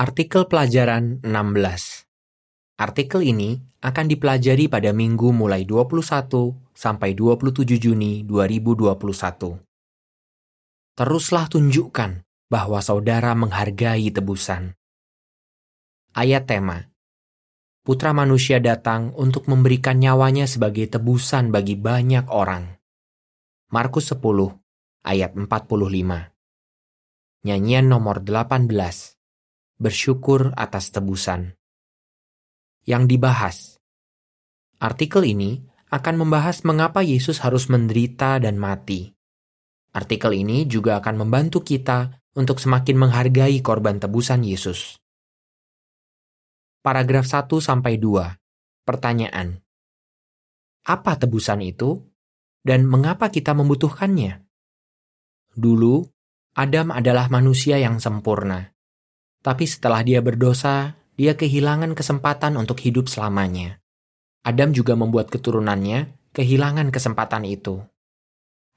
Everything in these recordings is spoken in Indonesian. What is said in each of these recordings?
Artikel pelajaran 16. Artikel ini akan dipelajari pada minggu mulai 21 sampai 27 Juni 2021. Teruslah tunjukkan bahwa saudara menghargai tebusan. Ayat tema Putra manusia datang untuk memberikan nyawanya sebagai tebusan bagi banyak orang. Markus 10 ayat 45. Nyanyian nomor 18. Bersyukur atas tebusan. Yang dibahas. Artikel ini akan membahas mengapa Yesus harus menderita dan mati. Artikel ini juga akan membantu kita untuk semakin menghargai korban tebusan Yesus. Paragraf 1 sampai 2. Pertanyaan. Apa tebusan itu dan mengapa kita membutuhkannya? Dulu, Adam adalah manusia yang sempurna. Tapi setelah dia berdosa, dia kehilangan kesempatan untuk hidup selamanya. Adam juga membuat keturunannya kehilangan kesempatan itu.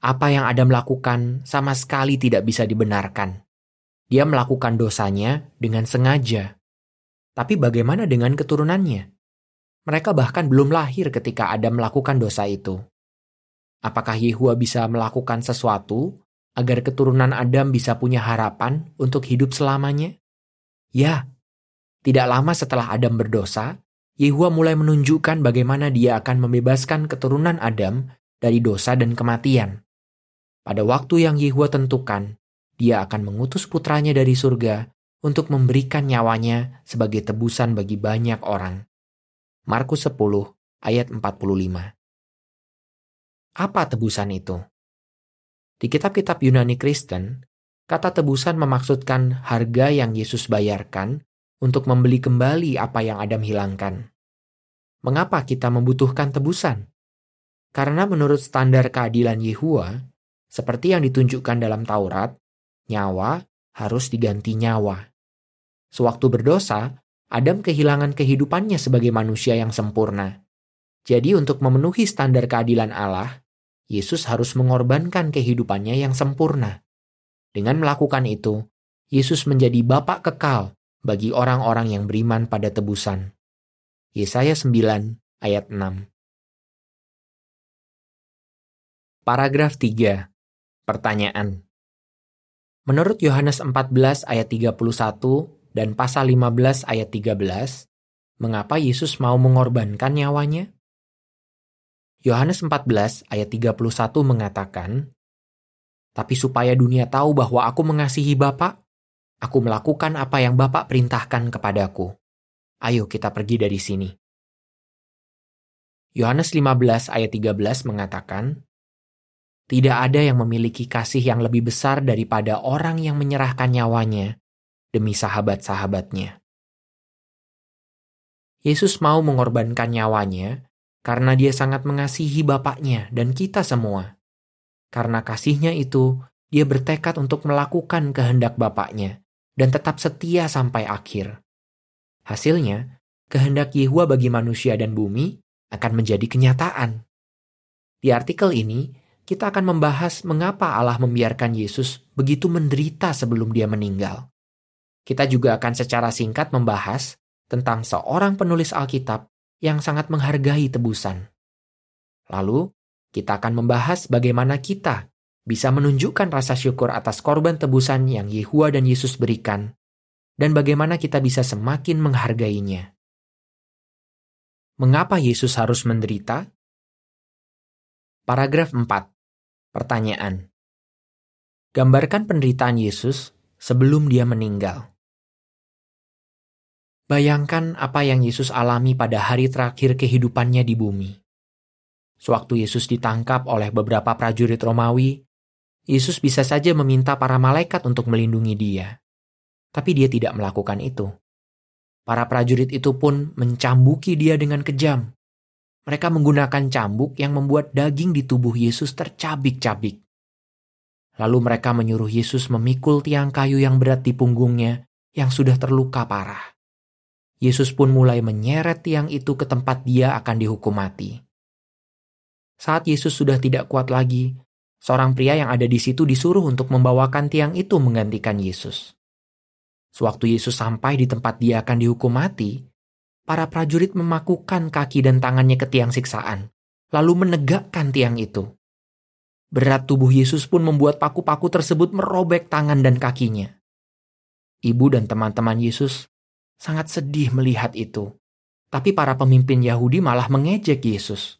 Apa yang Adam lakukan sama sekali tidak bisa dibenarkan. Dia melakukan dosanya dengan sengaja. Tapi bagaimana dengan keturunannya? Mereka bahkan belum lahir ketika Adam melakukan dosa itu. Apakah Yehua bisa melakukan sesuatu agar keturunan Adam bisa punya harapan untuk hidup selamanya? Ya, tidak lama setelah Adam berdosa, Yehua mulai menunjukkan bagaimana dia akan membebaskan keturunan Adam dari dosa dan kematian. Pada waktu yang Yehua tentukan, dia akan mengutus putranya dari surga untuk memberikan nyawanya sebagai tebusan bagi banyak orang. Markus 10 ayat 45 Apa tebusan itu? Di kitab-kitab Yunani Kristen, kata tebusan memaksudkan harga yang Yesus bayarkan untuk membeli kembali apa yang Adam hilangkan. Mengapa kita membutuhkan tebusan? Karena menurut standar keadilan Yehua, seperti yang ditunjukkan dalam Taurat, nyawa harus diganti nyawa. Sewaktu berdosa, Adam kehilangan kehidupannya sebagai manusia yang sempurna. Jadi untuk memenuhi standar keadilan Allah, Yesus harus mengorbankan kehidupannya yang sempurna. Dengan melakukan itu, Yesus menjadi Bapak kekal bagi orang-orang yang beriman pada tebusan. Yesaya 9 ayat 6 Paragraf 3 Pertanyaan Menurut Yohanes 14 ayat 31 dan pasal 15 ayat 13, mengapa Yesus mau mengorbankan nyawanya? Yohanes 14 ayat 31 mengatakan, Tapi supaya dunia tahu bahwa aku mengasihi Bapa, aku melakukan apa yang Bapak perintahkan kepadaku. Ayo kita pergi dari sini. Yohanes 15 ayat 13 mengatakan, Tidak ada yang memiliki kasih yang lebih besar daripada orang yang menyerahkan nyawanya demi sahabat-sahabatnya. Yesus mau mengorbankan nyawanya karena dia sangat mengasihi Bapaknya dan kita semua. Karena kasihnya itu, dia bertekad untuk melakukan kehendak Bapaknya dan tetap setia sampai akhir. Hasilnya, kehendak Yehua bagi manusia dan bumi akan menjadi kenyataan. Di artikel ini, kita akan membahas mengapa Allah membiarkan Yesus begitu menderita sebelum dia meninggal. Kita juga akan secara singkat membahas tentang seorang penulis Alkitab yang sangat menghargai tebusan. Lalu, kita akan membahas bagaimana kita bisa menunjukkan rasa syukur atas korban tebusan yang Yehua dan Yesus berikan, dan bagaimana kita bisa semakin menghargainya. Mengapa Yesus harus menderita? Paragraf 4. Pertanyaan. Gambarkan penderitaan Yesus sebelum dia meninggal. Bayangkan apa yang Yesus alami pada hari terakhir kehidupannya di bumi. Sewaktu Yesus ditangkap oleh beberapa prajurit Romawi, Yesus bisa saja meminta para malaikat untuk melindungi dia. Tapi dia tidak melakukan itu. Para prajurit itu pun mencambuki dia dengan kejam. Mereka menggunakan cambuk yang membuat daging di tubuh Yesus tercabik-cabik. Lalu mereka menyuruh Yesus memikul tiang kayu yang berat di punggungnya yang sudah terluka parah. Yesus pun mulai menyeret tiang itu ke tempat dia akan dihukum mati. Saat Yesus sudah tidak kuat lagi, seorang pria yang ada di situ disuruh untuk membawakan tiang itu menggantikan Yesus. Sewaktu Yesus sampai di tempat dia akan dihukum mati, para prajurit memakukan kaki dan tangannya ke tiang siksaan, lalu menegakkan tiang itu. Berat tubuh Yesus pun membuat paku-paku tersebut merobek tangan dan kakinya. Ibu dan teman-teman Yesus sangat sedih melihat itu, tapi para pemimpin Yahudi malah mengejek Yesus.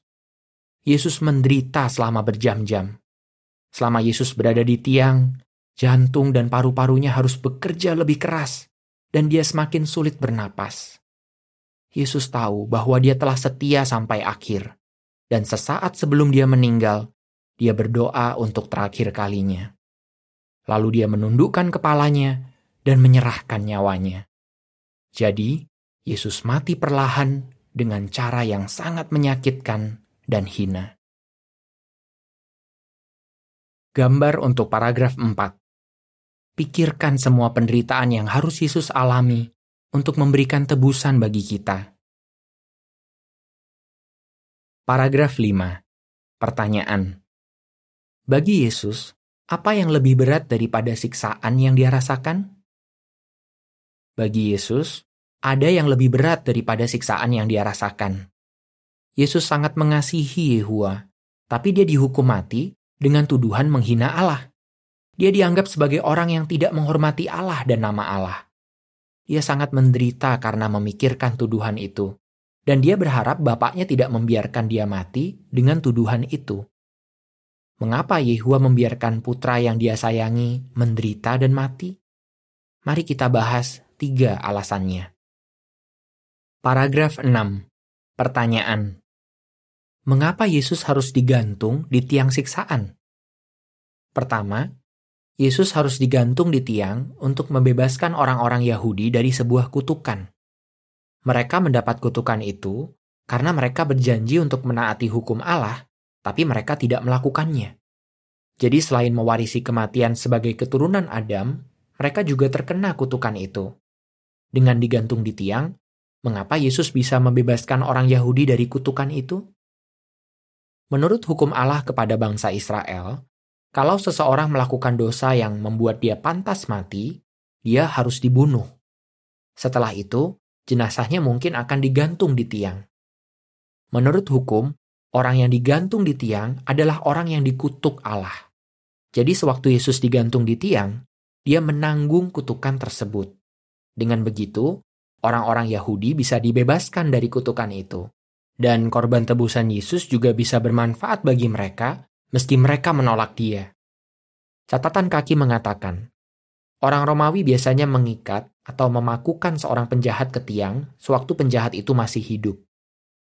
Yesus menderita selama berjam-jam. Selama Yesus berada di tiang, Jantung dan paru-parunya harus bekerja lebih keras, dan dia semakin sulit bernapas. Yesus tahu bahwa dia telah setia sampai akhir, dan sesaat sebelum dia meninggal, dia berdoa untuk terakhir kalinya. Lalu dia menundukkan kepalanya dan menyerahkan nyawanya. Jadi, Yesus mati perlahan dengan cara yang sangat menyakitkan dan hina. Gambar untuk paragraf 4 pikirkan semua penderitaan yang harus Yesus alami untuk memberikan tebusan bagi kita. Paragraf 5. Pertanyaan. Bagi Yesus, apa yang lebih berat daripada siksaan yang dia rasakan? Bagi Yesus, ada yang lebih berat daripada siksaan yang dia rasakan. Yesus sangat mengasihi Yehua, tapi dia dihukum mati dengan tuduhan menghina Allah. Dia dianggap sebagai orang yang tidak menghormati Allah dan nama Allah. Dia sangat menderita karena memikirkan tuduhan itu, dan dia berharap bapaknya tidak membiarkan dia mati dengan tuduhan itu. Mengapa Yehua membiarkan putra yang dia sayangi menderita dan mati? Mari kita bahas tiga alasannya. Paragraf 6. Pertanyaan. Mengapa Yesus harus digantung di tiang siksaan? Pertama, Yesus harus digantung di tiang untuk membebaskan orang-orang Yahudi dari sebuah kutukan. Mereka mendapat kutukan itu karena mereka berjanji untuk menaati hukum Allah, tapi mereka tidak melakukannya. Jadi, selain mewarisi kematian sebagai keturunan Adam, mereka juga terkena kutukan itu. Dengan digantung di tiang, mengapa Yesus bisa membebaskan orang Yahudi dari kutukan itu? Menurut hukum Allah kepada bangsa Israel, kalau seseorang melakukan dosa yang membuat dia pantas mati, dia harus dibunuh. Setelah itu, jenazahnya mungkin akan digantung di tiang. Menurut hukum, orang yang digantung di tiang adalah orang yang dikutuk Allah. Jadi sewaktu Yesus digantung di tiang, dia menanggung kutukan tersebut. Dengan begitu, orang-orang Yahudi bisa dibebaskan dari kutukan itu. Dan korban tebusan Yesus juga bisa bermanfaat bagi mereka meski mereka menolak dia. Catatan kaki mengatakan, orang Romawi biasanya mengikat atau memakukan seorang penjahat ke tiang sewaktu penjahat itu masih hidup.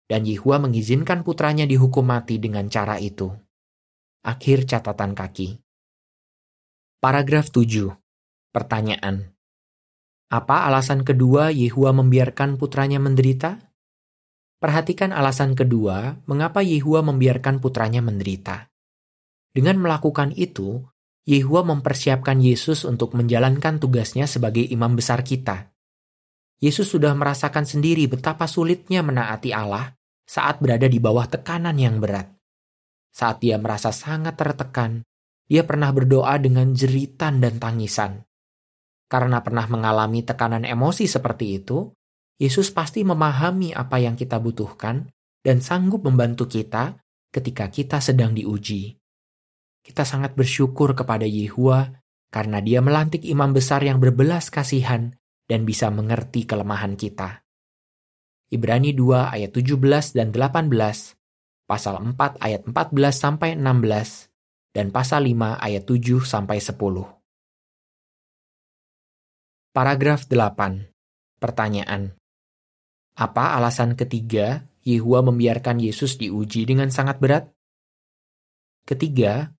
Dan Yehua mengizinkan putranya dihukum mati dengan cara itu. Akhir catatan kaki. Paragraf 7. Pertanyaan. Apa alasan kedua Yehua membiarkan putranya menderita? Perhatikan alasan kedua mengapa Yehua membiarkan putranya menderita. Dengan melakukan itu, Yehua mempersiapkan Yesus untuk menjalankan tugasnya sebagai imam besar kita. Yesus sudah merasakan sendiri betapa sulitnya menaati Allah saat berada di bawah tekanan yang berat. Saat dia merasa sangat tertekan, dia pernah berdoa dengan jeritan dan tangisan. Karena pernah mengalami tekanan emosi seperti itu, Yesus pasti memahami apa yang kita butuhkan dan sanggup membantu kita ketika kita sedang diuji. Kita sangat bersyukur kepada Yehua karena dia melantik imam besar yang berbelas kasihan dan bisa mengerti kelemahan kita. Ibrani 2 ayat 17 dan 18, pasal 4 ayat 14 sampai 16, dan pasal 5 ayat 7 sampai 10. Paragraf 8. Pertanyaan. Apa alasan ketiga Yehua membiarkan Yesus diuji dengan sangat berat? Ketiga,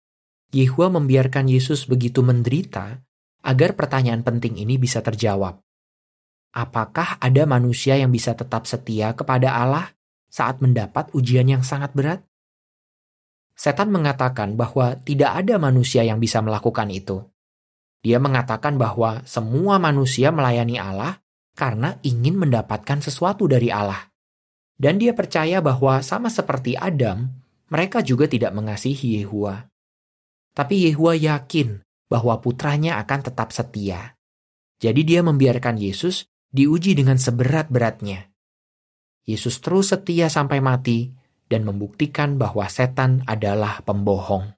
Yehua membiarkan Yesus begitu menderita agar pertanyaan penting ini bisa terjawab. Apakah ada manusia yang bisa tetap setia kepada Allah saat mendapat ujian yang sangat berat? Setan mengatakan bahwa tidak ada manusia yang bisa melakukan itu. Dia mengatakan bahwa semua manusia melayani Allah karena ingin mendapatkan sesuatu dari Allah. Dan dia percaya bahwa sama seperti Adam, mereka juga tidak mengasihi Yehua. Tapi Yehua yakin bahwa putranya akan tetap setia. Jadi dia membiarkan Yesus diuji dengan seberat-beratnya. Yesus terus setia sampai mati dan membuktikan bahwa setan adalah pembohong.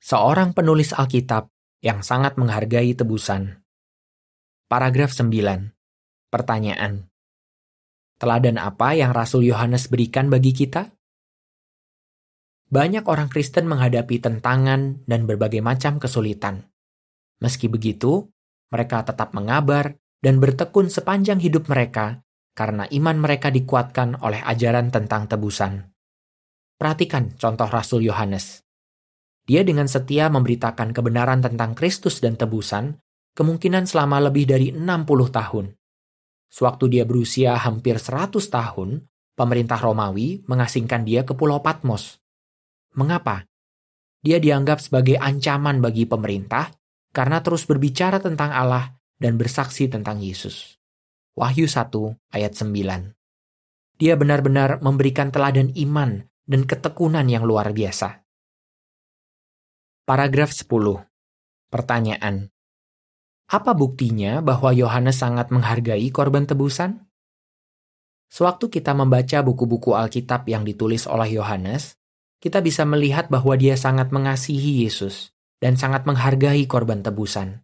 Seorang penulis Alkitab yang sangat menghargai tebusan. Paragraf 9. Pertanyaan. Teladan apa yang Rasul Yohanes berikan bagi kita? Banyak orang Kristen menghadapi tentangan dan berbagai macam kesulitan. Meski begitu, mereka tetap mengabar dan bertekun sepanjang hidup mereka karena iman mereka dikuatkan oleh ajaran tentang tebusan. Perhatikan contoh Rasul Yohanes. Dia dengan setia memberitakan kebenaran tentang Kristus dan tebusan, kemungkinan selama lebih dari 60 tahun. Sewaktu dia berusia hampir 100 tahun, pemerintah Romawi mengasingkan dia ke Pulau Patmos. Mengapa? Dia dianggap sebagai ancaman bagi pemerintah karena terus berbicara tentang Allah dan bersaksi tentang Yesus. Wahyu 1 ayat 9. Dia benar-benar memberikan teladan iman dan ketekunan yang luar biasa. Paragraf 10. Pertanyaan. Apa buktinya bahwa Yohanes sangat menghargai korban tebusan? Sewaktu kita membaca buku-buku Alkitab yang ditulis oleh Yohanes, kita bisa melihat bahwa dia sangat mengasihi Yesus dan sangat menghargai korban tebusan.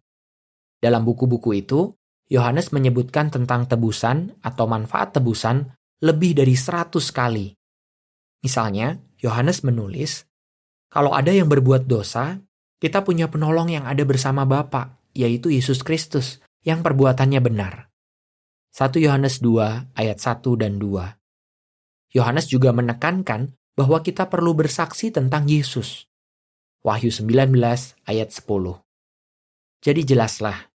Dalam buku-buku itu, Yohanes menyebutkan tentang tebusan atau manfaat tebusan lebih dari seratus kali. Misalnya, Yohanes menulis, kalau ada yang berbuat dosa, kita punya penolong yang ada bersama Bapa, yaitu Yesus Kristus, yang perbuatannya benar. 1 Yohanes 2 ayat 1 dan 2. Yohanes juga menekankan bahwa kita perlu bersaksi tentang Yesus. Wahyu 19 ayat 10. Jadi jelaslah,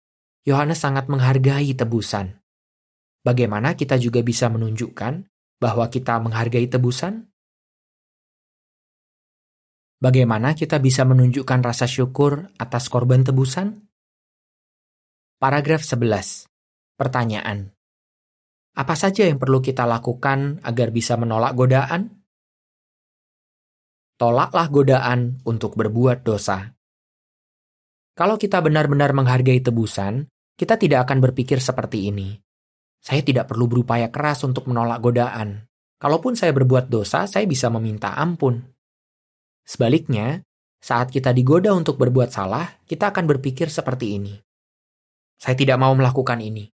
Yohanes sangat menghargai tebusan. Bagaimana kita juga bisa menunjukkan bahwa kita menghargai tebusan? Bagaimana kita bisa menunjukkan rasa syukur atas korban tebusan? Paragraf 11. Pertanyaan. Apa saja yang perlu kita lakukan agar bisa menolak godaan? tolaklah godaan untuk berbuat dosa. Kalau kita benar-benar menghargai tebusan, kita tidak akan berpikir seperti ini. Saya tidak perlu berupaya keras untuk menolak godaan. Kalaupun saya berbuat dosa, saya bisa meminta ampun. Sebaliknya, saat kita digoda untuk berbuat salah, kita akan berpikir seperti ini. Saya tidak mau melakukan ini.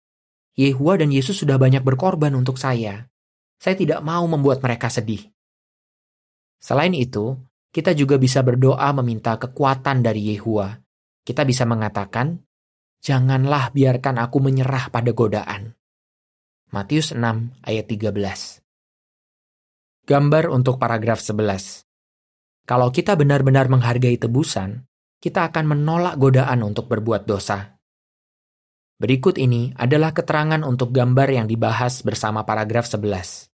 Yehua dan Yesus sudah banyak berkorban untuk saya. Saya tidak mau membuat mereka sedih. Selain itu, kita juga bisa berdoa meminta kekuatan dari Yehua. Kita bisa mengatakan, Janganlah biarkan aku menyerah pada godaan. Matius 6 ayat 13 Gambar untuk paragraf 11 Kalau kita benar-benar menghargai tebusan, kita akan menolak godaan untuk berbuat dosa. Berikut ini adalah keterangan untuk gambar yang dibahas bersama paragraf 11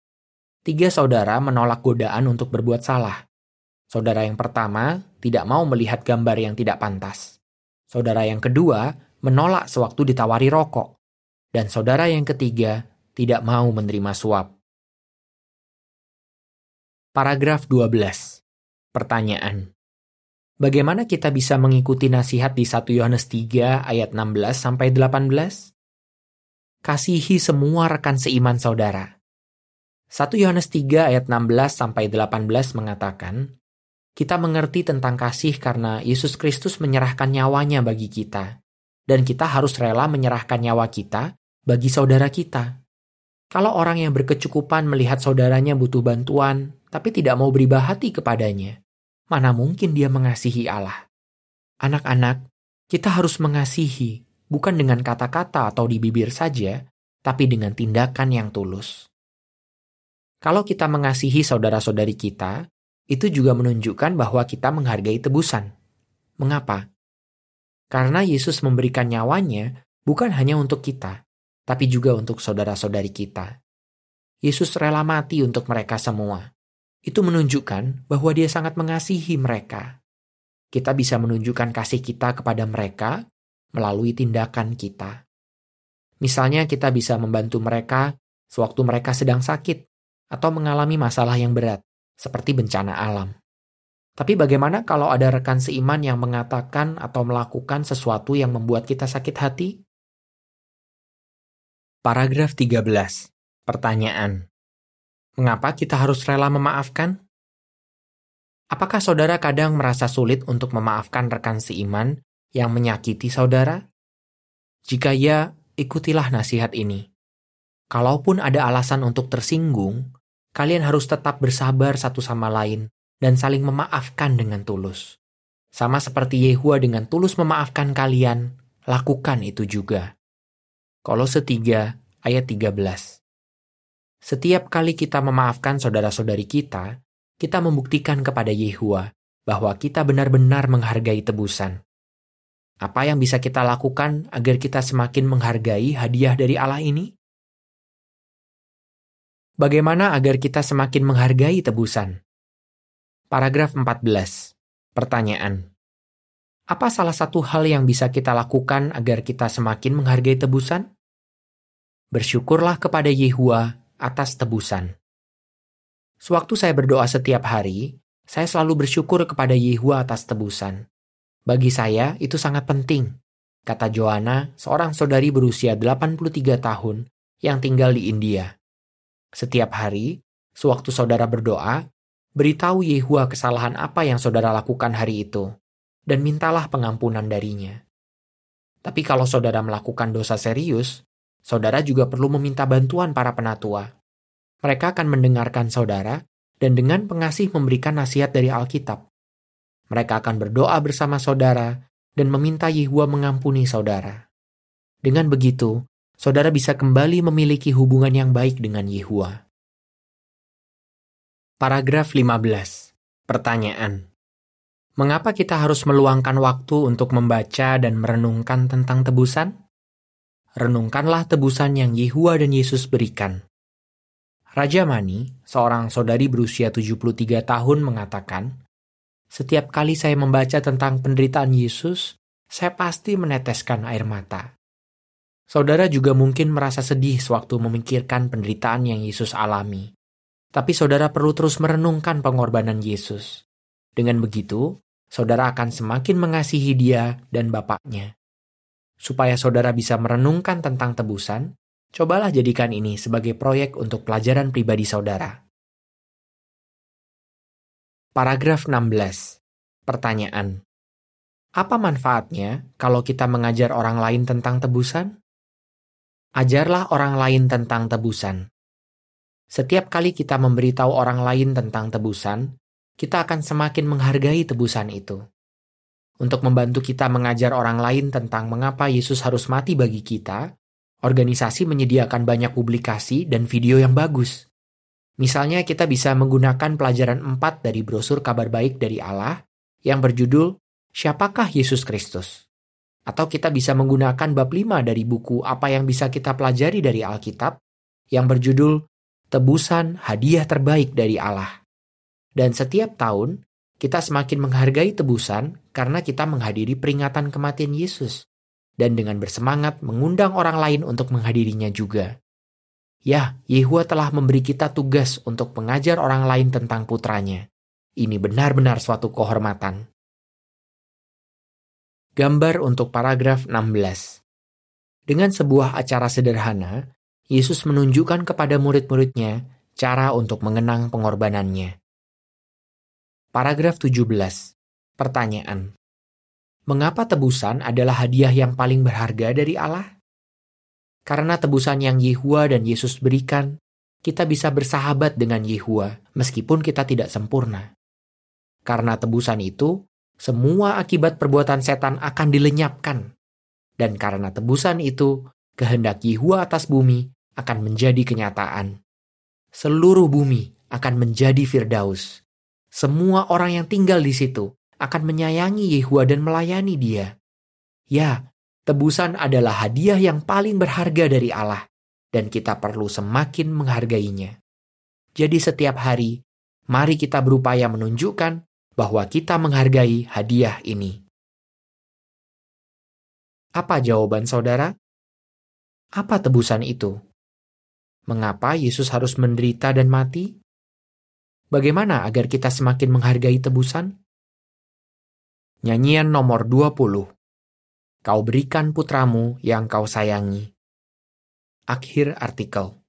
tiga saudara menolak godaan untuk berbuat salah. Saudara yang pertama tidak mau melihat gambar yang tidak pantas. Saudara yang kedua menolak sewaktu ditawari rokok. Dan saudara yang ketiga tidak mau menerima suap. Paragraf 12. Pertanyaan. Bagaimana kita bisa mengikuti nasihat di 1 Yohanes 3 ayat 16 sampai 18? Kasihi semua rekan seiman saudara 1 Yohanes 3 ayat 16 sampai 18 mengatakan, kita mengerti tentang kasih karena Yesus Kristus menyerahkan nyawanya bagi kita, dan kita harus rela menyerahkan nyawa kita bagi saudara kita. Kalau orang yang berkecukupan melihat saudaranya butuh bantuan, tapi tidak mau beribah hati kepadanya, mana mungkin dia mengasihi Allah? Anak-anak, kita harus mengasihi, bukan dengan kata-kata atau di bibir saja, tapi dengan tindakan yang tulus. Kalau kita mengasihi saudara-saudari kita, itu juga menunjukkan bahwa kita menghargai tebusan. Mengapa? Karena Yesus memberikan nyawanya bukan hanya untuk kita, tapi juga untuk saudara-saudari kita. Yesus rela mati untuk mereka semua. Itu menunjukkan bahwa Dia sangat mengasihi mereka. Kita bisa menunjukkan kasih kita kepada mereka melalui tindakan kita. Misalnya, kita bisa membantu mereka sewaktu mereka sedang sakit atau mengalami masalah yang berat, seperti bencana alam. Tapi bagaimana kalau ada rekan seiman yang mengatakan atau melakukan sesuatu yang membuat kita sakit hati? Paragraf 13. Pertanyaan. Mengapa kita harus rela memaafkan? Apakah saudara kadang merasa sulit untuk memaafkan rekan seiman yang menyakiti saudara? Jika ya, ikutilah nasihat ini. Kalaupun ada alasan untuk tersinggung, kalian harus tetap bersabar satu sama lain dan saling memaafkan dengan tulus. Sama seperti Yehua dengan tulus memaafkan kalian, lakukan itu juga. Kolose 3 ayat 13 Setiap kali kita memaafkan saudara-saudari kita, kita membuktikan kepada Yehua bahwa kita benar-benar menghargai tebusan. Apa yang bisa kita lakukan agar kita semakin menghargai hadiah dari Allah ini? Bagaimana agar kita semakin menghargai tebusan? Paragraf 14. Pertanyaan. Apa salah satu hal yang bisa kita lakukan agar kita semakin menghargai tebusan? Bersyukurlah kepada Yehua atas tebusan. Sewaktu saya berdoa setiap hari, saya selalu bersyukur kepada Yehua atas tebusan. Bagi saya, itu sangat penting, kata Joanna, seorang saudari berusia 83 tahun yang tinggal di India. Setiap hari, sewaktu saudara berdoa, Beritahu Yehua kesalahan apa yang saudara lakukan hari itu, dan mintalah pengampunan darinya. Tapi kalau saudara melakukan dosa serius, saudara juga perlu meminta bantuan para penatua. Mereka akan mendengarkan saudara dan dengan pengasih memberikan nasihat dari Alkitab. Mereka akan berdoa bersama saudara dan meminta Yehua mengampuni saudara. Dengan begitu, saudara bisa kembali memiliki hubungan yang baik dengan Yehua. Paragraf 15. Pertanyaan. Mengapa kita harus meluangkan waktu untuk membaca dan merenungkan tentang tebusan? Renungkanlah tebusan yang Yehua dan Yesus berikan. Raja Mani, seorang saudari berusia 73 tahun mengatakan, Setiap kali saya membaca tentang penderitaan Yesus, saya pasti meneteskan air mata. Saudara juga mungkin merasa sedih sewaktu memikirkan penderitaan yang Yesus alami. Tapi saudara perlu terus merenungkan pengorbanan Yesus. Dengan begitu, saudara akan semakin mengasihi dia dan Bapaknya. Supaya saudara bisa merenungkan tentang tebusan, cobalah jadikan ini sebagai proyek untuk pelajaran pribadi saudara. Paragraf 16. Pertanyaan. Apa manfaatnya kalau kita mengajar orang lain tentang tebusan? Ajarlah orang lain tentang tebusan. Setiap kali kita memberitahu orang lain tentang tebusan, kita akan semakin menghargai tebusan itu. Untuk membantu kita mengajar orang lain tentang mengapa Yesus harus mati bagi kita, organisasi menyediakan banyak publikasi dan video yang bagus. Misalnya kita bisa menggunakan pelajaran 4 dari brosur kabar baik dari Allah yang berjudul Siapakah Yesus Kristus? Atau kita bisa menggunakan bab 5 dari buku Apa yang bisa kita pelajari dari Alkitab yang berjudul tebusan hadiah terbaik dari Allah. Dan setiap tahun, kita semakin menghargai tebusan karena kita menghadiri peringatan kematian Yesus. Dan dengan bersemangat mengundang orang lain untuk menghadirinya juga. Ya, Yehua telah memberi kita tugas untuk mengajar orang lain tentang putranya. Ini benar-benar suatu kehormatan. Gambar untuk paragraf 16. Dengan sebuah acara sederhana, Yesus menunjukkan kepada murid-muridnya cara untuk mengenang pengorbanannya. Paragraf 17. Pertanyaan. Mengapa tebusan adalah hadiah yang paling berharga dari Allah? Karena tebusan yang Yehua dan Yesus berikan, kita bisa bersahabat dengan Yehua meskipun kita tidak sempurna. Karena tebusan itu, semua akibat perbuatan setan akan dilenyapkan. Dan karena tebusan itu, kehendak Yehua atas bumi akan menjadi kenyataan. Seluruh bumi akan menjadi Firdaus. Semua orang yang tinggal di situ akan menyayangi Yehua dan melayani dia. Ya, tebusan adalah hadiah yang paling berharga dari Allah, dan kita perlu semakin menghargainya. Jadi setiap hari, mari kita berupaya menunjukkan bahwa kita menghargai hadiah ini. Apa jawaban saudara? Apa tebusan itu? Mengapa Yesus harus menderita dan mati? Bagaimana agar kita semakin menghargai tebusan? Nyanyian nomor 20 Kau berikan putramu yang kau sayangi. Akhir artikel.